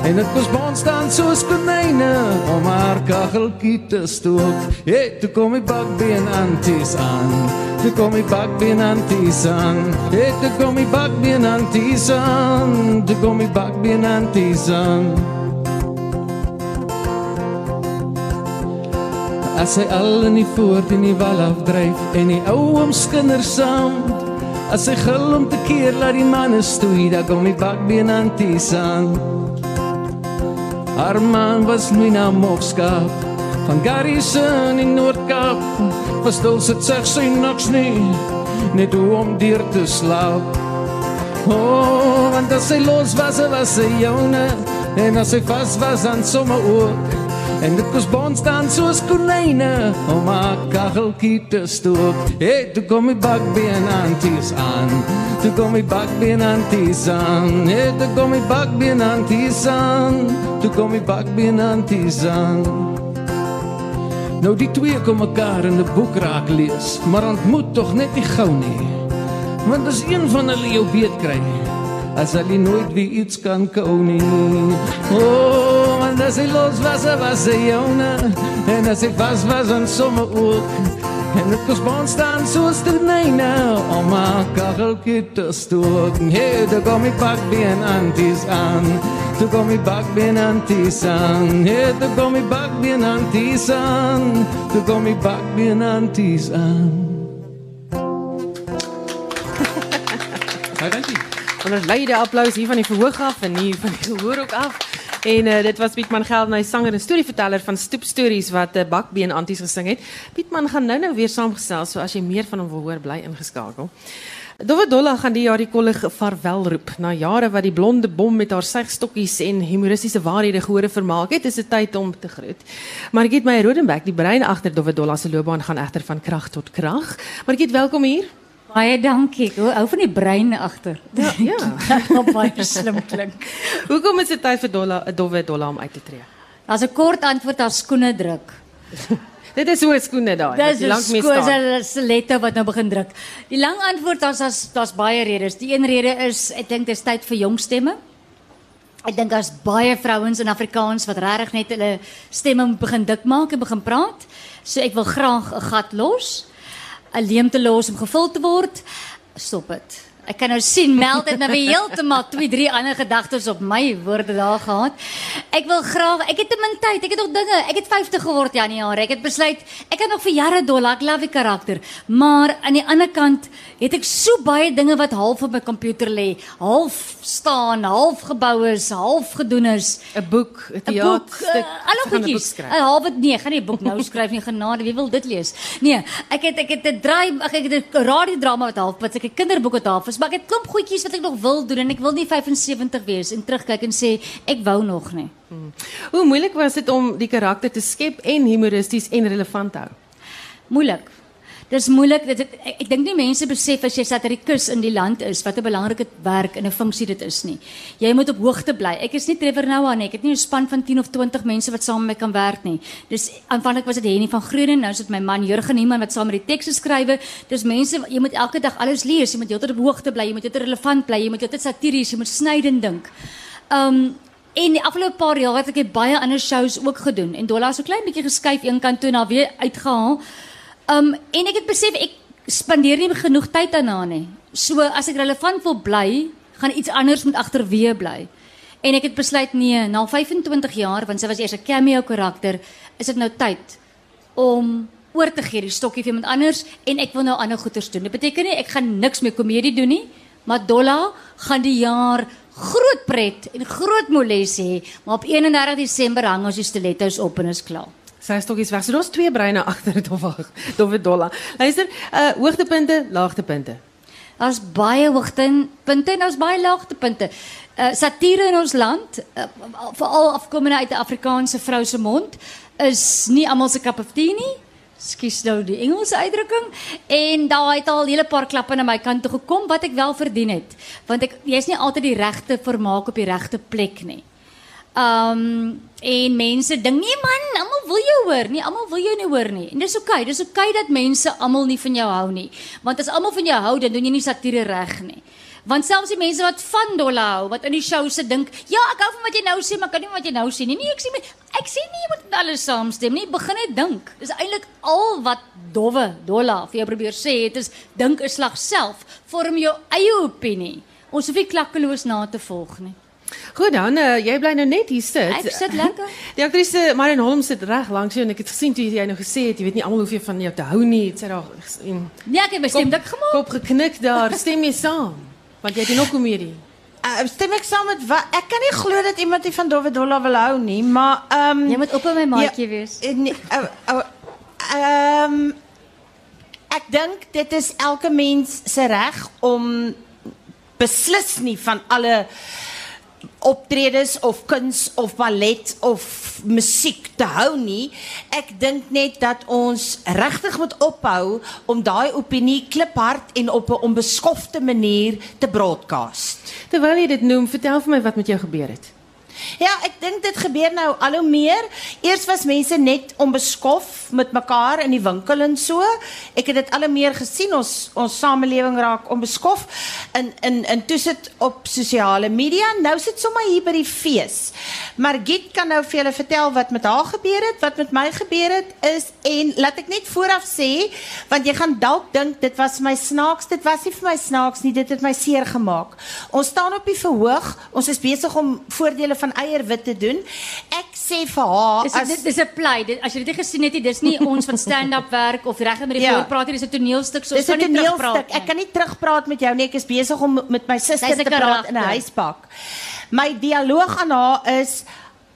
Speaker 9: En dit was bond staan soos konyne om haar kacheltjie te stook. Hey, toe kom die bakbeen anties aan. Toe kom die bakbeen anties aan. Hey, toe kom die bakbeen anties aan. Toe kom die bakbeen anties aan. As hy al in die voort in die wal afdryf en die ou omskinder saam. As hy gil om te keer laat die manne stoei, dan kom die bakbeen anties aan. Haar man was Mina Mofskap van Garrison in Noord-Kaap. Verstil sit sy sy niks nie, net om deur te slaap. Oh, want as sy los was, was sy joune en as sy vas was dan sommer ook. En dit kos bons dan soos konijne om haar kachelkie te stook. Hey, toe kom die bakbeen anties aan. Toe kom die bakbeen anties aan. Hey, toe kom die bakbeen anties aan. Toe kom die bakbeen anties aan. Nou die twee kom mekaar in 'n boek raak lees, maar ontmoet tog net nie gou nie. Want as een van hulle jou beet kry, as hulle nooit weer iets kan kou nie. Oh, want as hy los was, was hy joune, en as hy vas was aan somme ook. En dit kos ons staan soos te neine om maar kachelkie te stook. Hey, daar kom ik pak bien anties aan. Toe kom ik bak bien anties aan. Hey, daar kom ik bak bien anties aan. Toe kom ik bak bien anties aan.
Speaker 1: Lei die applous hier van die verhoog af en hier van die gehoor ook af. En uh, dit was Pietman Geldenhuys sanger en storieverteller van Stoep Stories wat 'n uh, bakbeen anties gesing het. Pietman gaan nou-nou weer saamgesels, so as jy meer van hom wil hoor, bly ingeskakel. Dowwe Dolla gaan die jaar die kollig vaarwel roep. Na jare wat die blonde bom met haar segstokkies en humoristiese waarhede gehore vermaak het, is dit tyd om te groet. Margit Meyer Rodenbeck, die brein agter Dowwe Dolla se loopbaan gaan egter van krag tot krag. Margit, welkom hier.
Speaker 10: Baie dankie. Ek hou van die brein agter.
Speaker 1: Ja, ja.
Speaker 10: Baie slim klink.
Speaker 1: Hoekom is dit tyd vir Dolla, Dowwe Dolla om uit te tree?
Speaker 10: Daar's 'n kort antwoord daar skoene druk.
Speaker 1: Dit is 'n skoene daai.
Speaker 10: Dis 'n
Speaker 1: lank mee staan.
Speaker 10: stiletto wat nou begin druk. Die lang antwoord daar's daar's daar's baie redes. Die een rede is ek dink dit is tyd vir jong stemme. Ek dink daar's baie vrouens in Afrikaans wat regtig net hulle stemme moet begin dik maak en begin praat. So ek wil graag 'n gat los. 'n leemte los om gevul te word. Stop dit. Ek kan nou sien meld het nou weer heeltemal twee drie ander gedagtes op my woorde daar gehad. Ek wil graag ek het te min tyd. Ek het nog dinge. Ek het 50 geword Januarie. Ek het besluit ek kan nog vir jare dollar. Ek love die karakter. Maar aan die ander kant het ek so baie dinge wat half op my komputer lê. Half staan, half gebou is, half gedoen is.
Speaker 1: 'n boek, 'n teaterstuk.
Speaker 10: uh,
Speaker 1: boek
Speaker 10: goedjies. 'n Halwe nee, gaan nie 'n boek nou skryf nie, genade, wie wil dit lees? Nee, ek het ek het 'n draai, ek het 'n radiodrama wat half, wat ek 'n kinderboek wat half is, maar ek het klomp goedjies wat ek nog wil doen en ek wil nie 75 wees en terugkyk en sê ek wou nog nie.
Speaker 1: Hoe moeilik was dit om die karakter te skep en humoristies en relevant te hou?
Speaker 10: Moeilik. Dis moeilik. Dit ek, ek dink nie mense besef as jy satirikus in die land is wat 'n belangrike werk en 'n funksie dit is nie. Jy moet op hoogte bly. Ek is nie Trevor Noah nie. Ek het nie 'n span van 10 of 20 mense wat saam met my kan werk nie. Dis aanvanklik was dit Henny van Groenen, nou is dit my man Jurgen Niemann wat saam met die tekste skrywe. Dis mense jy moet elke dag alles lees. Jy moet heeltyd op hoogte bly. Jy moet heeltyd relevant bly. Jy moet heeltyd satiries, jy moet snydend dink. Um En die afgelope paar jaar het ek baie ander shows ook gedoen en Dolla het so klein bietjie geskuif een kant toe en dan weer uitgehaal. Um en ek het besef ek spandeer nie genoeg tyd daarna nie. So as ek relevant wil bly, gaan iets anders moet agterweë bly. En ek het besluit nee, na 25 jaar want sy was eers 'n cameo karakter, is dit nou tyd om oor te gee die stokkie vir iemand anders en ek wil nou ander goeters doen. Dit beteken nie ek gaan niks meer komedie doen nie, maar Dolla gaan die jaar groot pret en groot moles hê, maar op 31 Desember hang ons die stilettos op en is klaar.
Speaker 1: Sy stokkies weg. So daar's twee breine agter dit of wag. Dowwe Dolla. Luister, uh hoogtepunte, laagtepunte.
Speaker 10: Daar's baie hoogtepunte en daar's baie laagtepunte. Uh satire in ons land, uh, veral afkomende uit 'n Afrikaanse vrou se mond, is nie almal se cup of tea nie. Skus nou die Engelse uitdrukking en daar het al 'n hele paar klappe na my kant toe gekom wat ek wel verdien het, want ek jy's nie altyd die regte vermaak op die regte plek nie. Um en mense dink nee man, almal wil jou hoor, nie almal wil jou nie hoor nie. En dis oukei, okay, dis oukei okay dat mense almal nie van jou hou nie. Want as almal van jou hou, dan doen jy nie satire reg nie. Want selfs die mense wat van Dolla hou, wat in die show se dink, ja, ek hou van wat jy nou sê, maar kan nie wat jy nou sê nie. Nee, ek sê nie- ek sê nie jy moet met alles saamstem nie. Begin net dink. Dis eintlik al wat dowwe Dolla vir jou probeer sê, het is dink 'n slag self, vorm jou eie opinie. Ons hoef nie klakkeloos na te volg nie.
Speaker 1: Goed dan, uh, jy bly nou net hier sit.
Speaker 10: Ek sit lekker.
Speaker 1: Die aktrise Marion Holm sit reg langs jou en ek het gesien toe jy nou gesê het jy weet nie almal hoef jy van jou te hou nie. Het sy daar en
Speaker 10: Nee, ek het my stem dik gemaak.
Speaker 1: kop geknik daar. Stem jy saam? Want jy het nog komedie.
Speaker 11: Uh, stem ek saam met wat ek kan nie glo dat iemand nie van David Dolla wil hou nie, maar ehm um,
Speaker 10: Jy moet op my maatjie wees.
Speaker 11: eh, nee, uh, uh, Ehm um, ek dink dit is elke mens se reg om beslis nie van alle optredes of kuns of ballet of musiek te hou nie. Ek dink net dat ons regtig moet ophou om daai opinie kliphard en op 'n onbeskofte manier te broadcast.
Speaker 1: Terwyl jy dit noem, vertel vir my wat met jou gebeur het.
Speaker 11: Ja, ek dink dit gebeur nou al hoe meer. Eers was mense net onbeskof met mekaar in die winkel en so. Ek het dit al hoe meer gesien ons ons samelewing raak onbeskof in in in toe sit op sosiale media. Nou sit sommer hier by die fees. Maar Giet kan nou vir julle vertel wat met haar gebeur het, wat met my gebeur het is en laat ek net vooraf sê want jy gaan dalk dink dit was my snaaks, dit was nie vir my snaaks nie, dit het my seer gemaak. Ons staan op die verhoog, ons is besig om voordele van eierwit te doen. Ek sê vir haar
Speaker 10: Dis dis dis 'n play. Dit, as jy dit nie gesien het nie, dis nie ons wat stand-up werk of reg met die
Speaker 11: Ja.
Speaker 10: ja. praat hier, dis 'n toneelstuk. So ons kan nie terugpraat
Speaker 11: Ek kan nie terugpraat met jou nie. Ek is besig om met my suster te praat in 'n huispak. My dialoog aan haar is: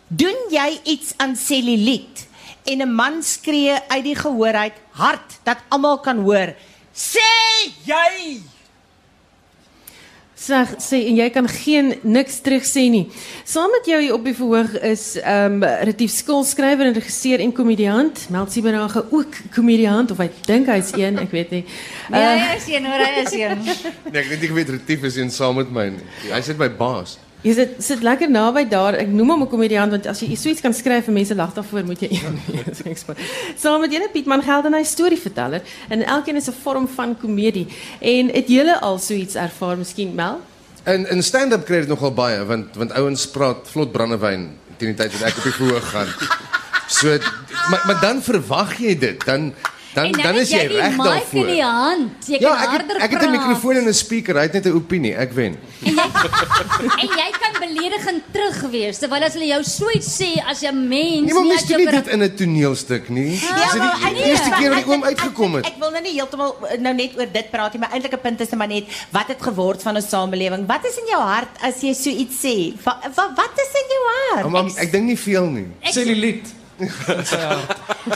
Speaker 11: "Doen jy iets aan selluliet?" En 'n man skree uit die gehoor uit, hard dat almal kan hoor. "Sê jy!"
Speaker 1: Sê sê en jy kan geen niks terug sê nie. Saam met jou hier op die verhoog is ehm um, Retief skoolskrywer en regisseur en komediant. Meltsie Berage ook komediant of hy dink hy's een, ek weet nie.
Speaker 10: Nee,
Speaker 1: Uh,
Speaker 10: hy is een, hoor, hy is een.
Speaker 12: Nee, ek weet nie weet retief is een saam met my. nie. Hy sit my baas.
Speaker 1: Jy sit sit lekker naby daar. Ek noem hom 'n komediant want as jy so iets kan skryf en mense lag daarvoor, moet jy een. Saam met julle Pietman Geldenhuys storieverteller en elkeen is 'n vorm van komedie. En het julle al so iets ervaar miskien Mel?
Speaker 12: En in stand-up kry dit nogal baie want want ouens praat vlot brandewyn teen die tyd wat ek op die verhoog gaan. So maar maar dan verwag jy dit. Dan dan dan, dan is jy reg daarvoor.
Speaker 10: die hand. Jy
Speaker 12: Ja,
Speaker 10: kan
Speaker 12: ek het,
Speaker 10: harder
Speaker 12: ek het 'n
Speaker 10: praat.
Speaker 12: mikrofoon en 'n speaker. Hy het net 'n opinie. Ek wen.
Speaker 10: En jy kan beledigend terug wees terwyl as hulle jou so iets sê as 'n mens
Speaker 12: Nee, maar
Speaker 10: nie as jou
Speaker 12: nie dit in 'n toneelstuk nie.
Speaker 10: Ja,
Speaker 12: Dis
Speaker 11: maar
Speaker 12: die
Speaker 11: nee,
Speaker 12: eerste keer wat
Speaker 11: ek-
Speaker 12: die oom
Speaker 11: ek-
Speaker 12: uitgekom het.
Speaker 11: Ek, ek wil nou nie heeltemal eh, nou net oor dit praat nie, maar eintlik 'n punt is maar net wat het geword van ons samelewing? Wat is in jou hart as jy so iets sê? Wat wat, wat is in jou hart?
Speaker 12: Maar ek dink nie veel nie.
Speaker 9: Celluliet.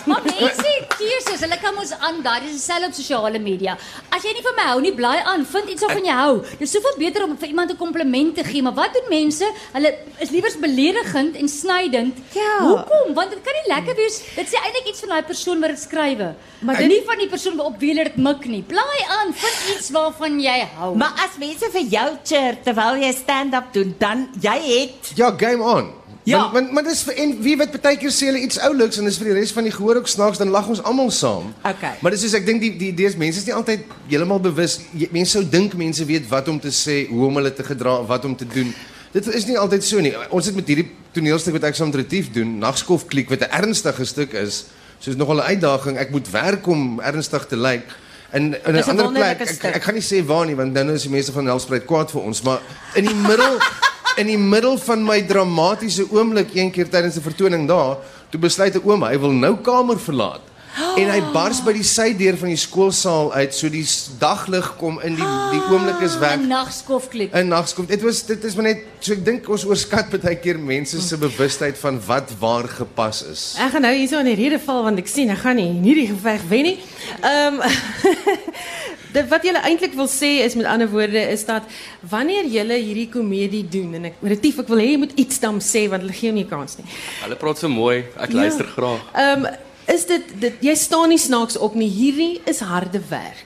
Speaker 10: Maar mense keuses. Hulle kan ons aan daai dis dieselfde op sosiale media. As jy nie van my hou nie, blaai aan. Vind iets waarvan jy hou. Dis soveel beter om vir iemand 'n kompliment te gee, maar wat doen mense? Hulle is liewer beledigend en snydend.
Speaker 11: Ja.
Speaker 10: Hoekom? Want dit kan nie lekker wees. Dit sê eintlik iets van daai persoon wat dit skrywe. Maar
Speaker 11: dit-
Speaker 10: nie van die persoon op wie hulle dit mik nie. Blaai aan. Vind iets waarvan jy hou.
Speaker 11: Maar as mense vir jou cheer terwyl jy stand-up doen, dan jy het
Speaker 12: Ja, game on.
Speaker 11: Ja.
Speaker 12: Want, want maar dis vir en wie weet baie keer sê hulle iets ouliks en dis vir die res van die gehoor ook snaaks dan lag ons almal saam.
Speaker 11: Okay.
Speaker 12: Maar dis soos ek dink die die idees mense is nie altyd heeltemal bewus. Mense sou dink mense weet wat om te sê, hoe om hulle te gedra, wat om te doen. Dit is nie altyd so nie. Ons het met hierdie toneelstuk wat ek saam met Retief doen, Nagskof Klik wat 'n ernstige stuk is. So is nogal 'n uitdaging. Ek moet werk om ernstig te lyk. In in 'n
Speaker 11: Dis
Speaker 12: ander plek. Ek,
Speaker 11: stuk.
Speaker 12: ek gaan nie sê waar nie want dan is die mense van Nelspruit kwaad vir ons, maar in die middel in die middel van my dramatiese oomblik een keer tydens 'n vertoning daar, toe besluit 'n oom hy wil nou kamer verlaat. En hy bars by die sydeur van die skoolsaal uit, so die daglig kom in die die oomblik is weg.
Speaker 10: 'n nagskofklik.
Speaker 12: In nagskof. Dit was dit is maar net so ek dink ons oorskat baie keer mense se bewustheid van wat waar gepas is.
Speaker 1: Ek gaan nou hierso in die rede val want ek sien ek gaan nie in hierdie geveg wen nie. Ehm Wat jy eintlik wil sê is met ander woorde is dat wanneer jy hierdie komedie doen en ek retief ek wil hê jy moet iets dan sê want hulle gee nie kans nie.
Speaker 13: Hulle praat so mooi. Ek luister
Speaker 1: Ja.
Speaker 13: graag.
Speaker 1: Ehm is dit dit jy staan nie snaaks op nie. Hierdie is harde werk.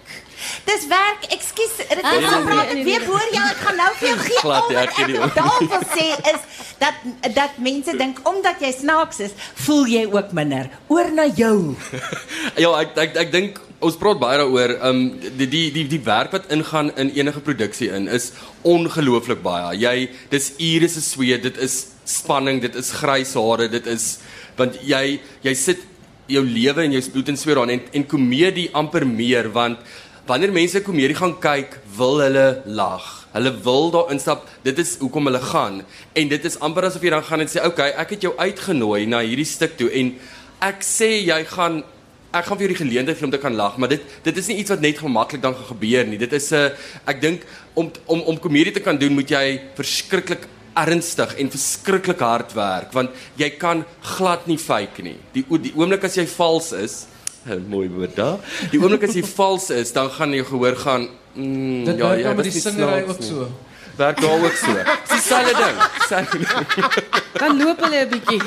Speaker 11: Dis werk. Ekskuus, dit
Speaker 1: Ah,
Speaker 11: is praat
Speaker 1: nee,
Speaker 11: ek
Speaker 1: nee.
Speaker 11: hoor jou. Ek gaan nou vir jou gee.
Speaker 13: Glad ek gee om.
Speaker 11: daar wil sê is dat dat mense dink omdat jy snaaks is, voel jy ook minder. Oor na jou.
Speaker 13: Ja, ek ek ek dink ons praat baie daaroor. Um die die die die werk wat ingaan in enige produksie in is ongelooflik baie. Jy dis ure se sweet, dit is spanning, dit is grys hare, dit is want jy jy sit jou lewe en jou bloed en sweet daarin en en komedie amper meer want wanneer mense komedie gaan kyk, wil hulle lag. Hulle wil daar instap. Dit is hoekom hulle gaan en dit is amper asof jy dan gaan en sê, "Oké, okay, ek het jou uitgenooi na hierdie stuk toe en ek sê jy gaan ek gaan vir jou die geleentheid gee om te kan lag, maar dit dit is nie iets wat net gemaklik dan gaan gebeur nie. Dit is 'n uh, ek dink om om om komedie te kan doen, moet jy verskriklik ernstig en verskriklik hard werk want jy kan glad nie fake nie. Die die oomblik as jy vals is, mooi woord daar. Die oomblik as jy vals is, dan gaan jy gehoor gaan mm,
Speaker 14: Dit
Speaker 13: ja,
Speaker 14: dan met die singery ook
Speaker 13: nie.
Speaker 14: so.
Speaker 13: Werk daar ook so. Dis dieselfde ding.
Speaker 1: Dan loop hulle 'n bietjie.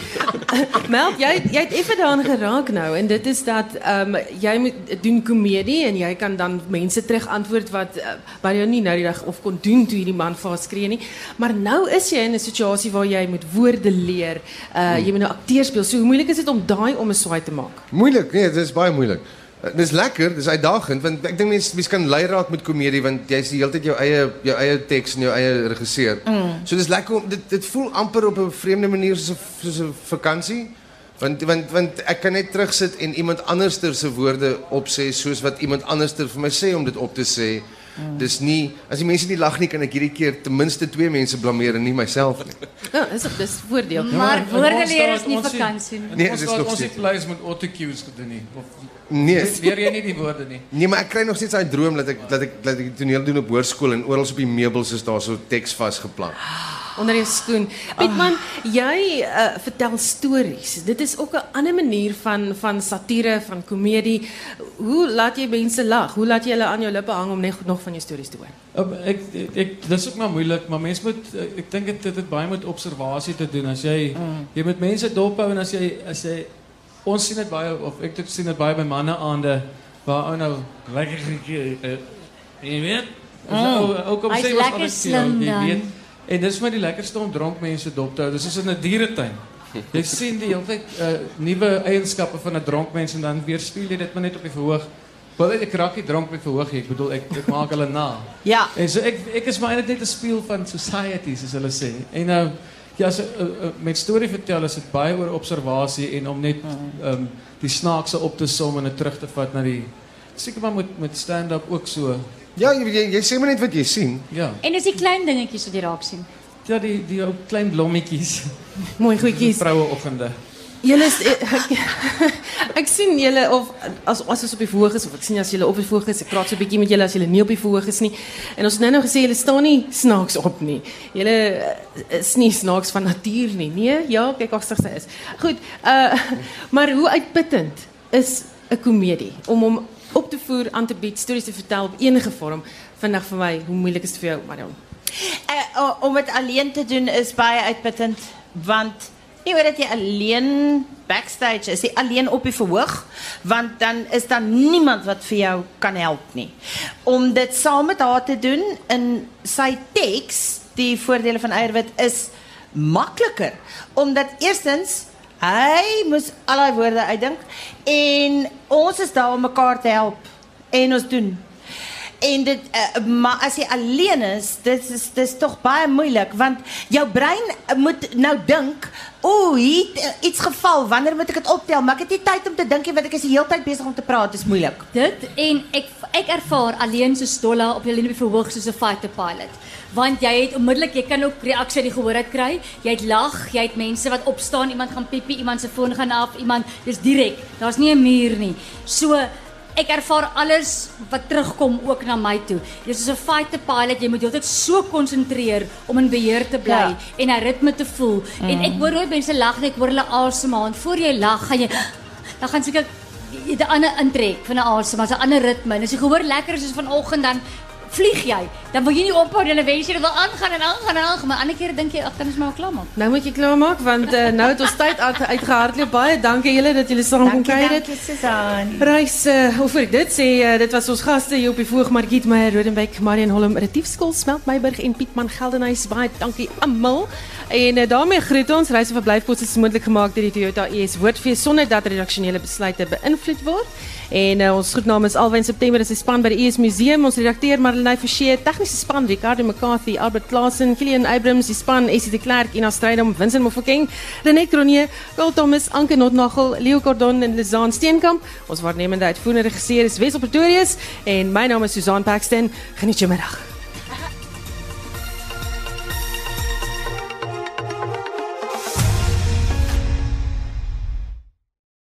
Speaker 1: Mel, jy jy het effe daaraan geraak nou en dit is dat ehm um, jy moet doen komedie en jy kan dan mense terug antwoord wat uh, wat jy nie nou die dag of kon doen toe hierdie man vir haar skree nie. Maar nou is jy in 'n situasie waar jy moet woorde leer. Uh jy moet nou akteur speel. So hoe moeilik is dit om daai om 'n swaai te maak?
Speaker 12: Moeilik, nee, dit is baie moeilik. Uh, Dis lekker, dis uitdagend want ek dink mense mense kan lei raak met komedie want jy's die hele tyd jou eie jou eie teks en jou eie regisseur.
Speaker 11: Mm.
Speaker 12: So dis lekker om dit dit voel amper op 'n vreemde manier soos 'n soos 'n vakansie. Want want want ek kan net terugsit en iemand anderster se woorde opsê soos wat iemand anderster vir my sê om dit op te sê.
Speaker 11: Mm.
Speaker 12: Dis nie as die mense nie lag nie kan ek hierdie keer ten minste twee mense blameer en nie myself nie.
Speaker 1: Ja, dis dis voordeel.
Speaker 10: Maar
Speaker 14: in
Speaker 10: woorde leer is nie vakansie nie.
Speaker 12: Nee, is
Speaker 14: staat
Speaker 12: nog
Speaker 14: ons het
Speaker 12: steeds-
Speaker 14: pleis met autocues gedoen nie. Of
Speaker 12: Nee.
Speaker 14: leer jy nie die woorde nie.
Speaker 12: Nee, maar ek kry nog steeds daai droom dat ek dat ek dat ek toneel doen op hoërskool en oral op die meubels is daar so teks vasgeplant.
Speaker 1: Onder jou skoen. Pietman, jy uh, vertel stories. Dit is ook 'n ander manier van van satire, van komedie. Hoe laat jy mense lag? Hoe laat jy hulle aan jou lippe hang om net nog van jou stories te hoor?
Speaker 14: Um, ek ek, ek dis ook maar moeilik, maar mens moet eh, ek dink dit dit het baie met observasie te doen. As jy
Speaker 1: Mm.
Speaker 14: jy moet mense dophou en as jy as jy ons sien dit baie of ek dit sien dit baie by manne aande waar ou nou lekker uh, jy weet as
Speaker 10: Mm.
Speaker 14: ou ou kom
Speaker 10: Hy's
Speaker 14: sê was
Speaker 10: lekker
Speaker 14: alles
Speaker 10: slim
Speaker 14: jy
Speaker 10: dan.
Speaker 14: weet. En dis vir die lekkerste om dronk mense dop te hou. Dis soos in 'n dieretuin. Jy sien die hele tyd uh, nuwe eienskappe van 'n dronk mens en dan weerspieël jy dit maar net op die verhoog. Wel ek raak nie dronk op die verhoog nie. Ek bedoel ek ek maak hulle na.
Speaker 11: Ja.
Speaker 14: En so ek ek is maar eintlik net 'n spieël van society soos hulle sê. En nou ja, so uh, uh, met storie vertel is dit baie oor observasie en om net ehm um, die snaakse op te som en dit terug te vat na die seker maar met met stand-up ook so.
Speaker 12: Ja, jy jy, jy sê maar net wat jy sien.
Speaker 14: Ja.
Speaker 10: En dis die klein dingetjies wat jy raak sien.
Speaker 14: Ja, die die ou klein blommetjies.
Speaker 1: Mooi goedjies.
Speaker 14: Vroueoggende.
Speaker 1: Julle is ek, ek sien julle of as as ons op die verhoog is of ek sien as julle op die verhoog is, ek praat so 'n bietjie met julle as julle nie op die verhoog is nie. En ons het nou nou gesê julle staan nie snaaks op nie. Julle eh, is nie snaaks van natuur nie. Nee, ja, kyk agter sy is. Goed, uh maar hoe uitputtend is 'n komedie om hom op te voer, aan te bied, stories te vertel op enige vorm. Vandag vir my, hoe moeilik is dit vir jou, Marion?
Speaker 11: Uh, om dit alleen te doen is baie uitputtend want nie oor dat jy alleen backstage is, jy alleen op die verhoog want dan is daar niemand wat vir jou kan help nie. Om dit saam met haar te doen in sy teks, die voordele van Eierwit is makliker omdat eerstens hy moes al daai woorde uitdink en ons is daar om mekaar te help en ons doen En dit uh, maar as jy alleen is, dit is dis tog baie moeilik want jou brein uh, moet nou dink, o, hier het uh, iets geval, wanneer moet ek dit optel? Maar ek het nie tyd om te nie want ek is die hele tyd besig om te praat, dis moeilik.
Speaker 10: Dit en ek ervaar alleen so stolla op linie verhoog soos 'n fighter pilot. Want jy het onmiddellik, jy kan ook reaksie die gehoor uit kry. Jy het lag, jy het mense wat opstaan, iemand gaan piepie, iemand se foon gaan af, iemand dis direk. Daar's nie 'n muur nie. So ek ervaar alles wat terugkom ook na my toe. Dis soos 'n fighter pilot, jy moet heeltyd so konsentreer om in beheer te bly
Speaker 11: Ja.
Speaker 10: en 'n ritme te voel. Mm. En ek hoor nooit mense lag nie, ek hoor hulle asemhaal. En voor jy lag, gaan jy dan gaan seker 'n ander intrek van 'n asem, maar 'n ander ritme. En as jy gehoor lekker is soos vanoggend dan vlieg jy. Dan wil jy nie ophou nie, dan wens jy dit wil aangaan en aangaan en aangaan, maar ander kere dink jy ag, dan is my al klaar maak.
Speaker 1: Nou moet jy klaarmaak want uh, nou het ons tyd uit, uitgehardloop. Baie dankie julle dat julle saam kon kuier.
Speaker 11: dankie Susan.
Speaker 1: Reis, uh, hoe vir ek dit sê, uh, dit was ons gaste hier op die Voog Margriet Meyer, Rodenbeck, Marion Holm, Retiefskool, Smelt Meiburg en Pietman Geldenhuys. Baie dankie almal. En uh, daarmee groet ons reis en verblyfkoste is moontlik gemaak deur die Toyota ES Woordfees sonder dat redaksionele besluite beïnvloed word. En uh, ons groet namens Alwyn September is die span by die ES Museum, ons redakteur Marlenae Forsie, tegniese span Ricardo McCarthy, Albert Klasen, Kilian Abrams, die span Essie de Klerk, Ina Strydom, Vincent Mofokeng, René Cronje, Paul Thomas, Anke Notnagel, Leo Cordon en Lizaan Steenkamp. Ons waarnemende uitvoerende regisseur is Wessel Pretorius en my naam is Susan Paxton. Geniet jou middag.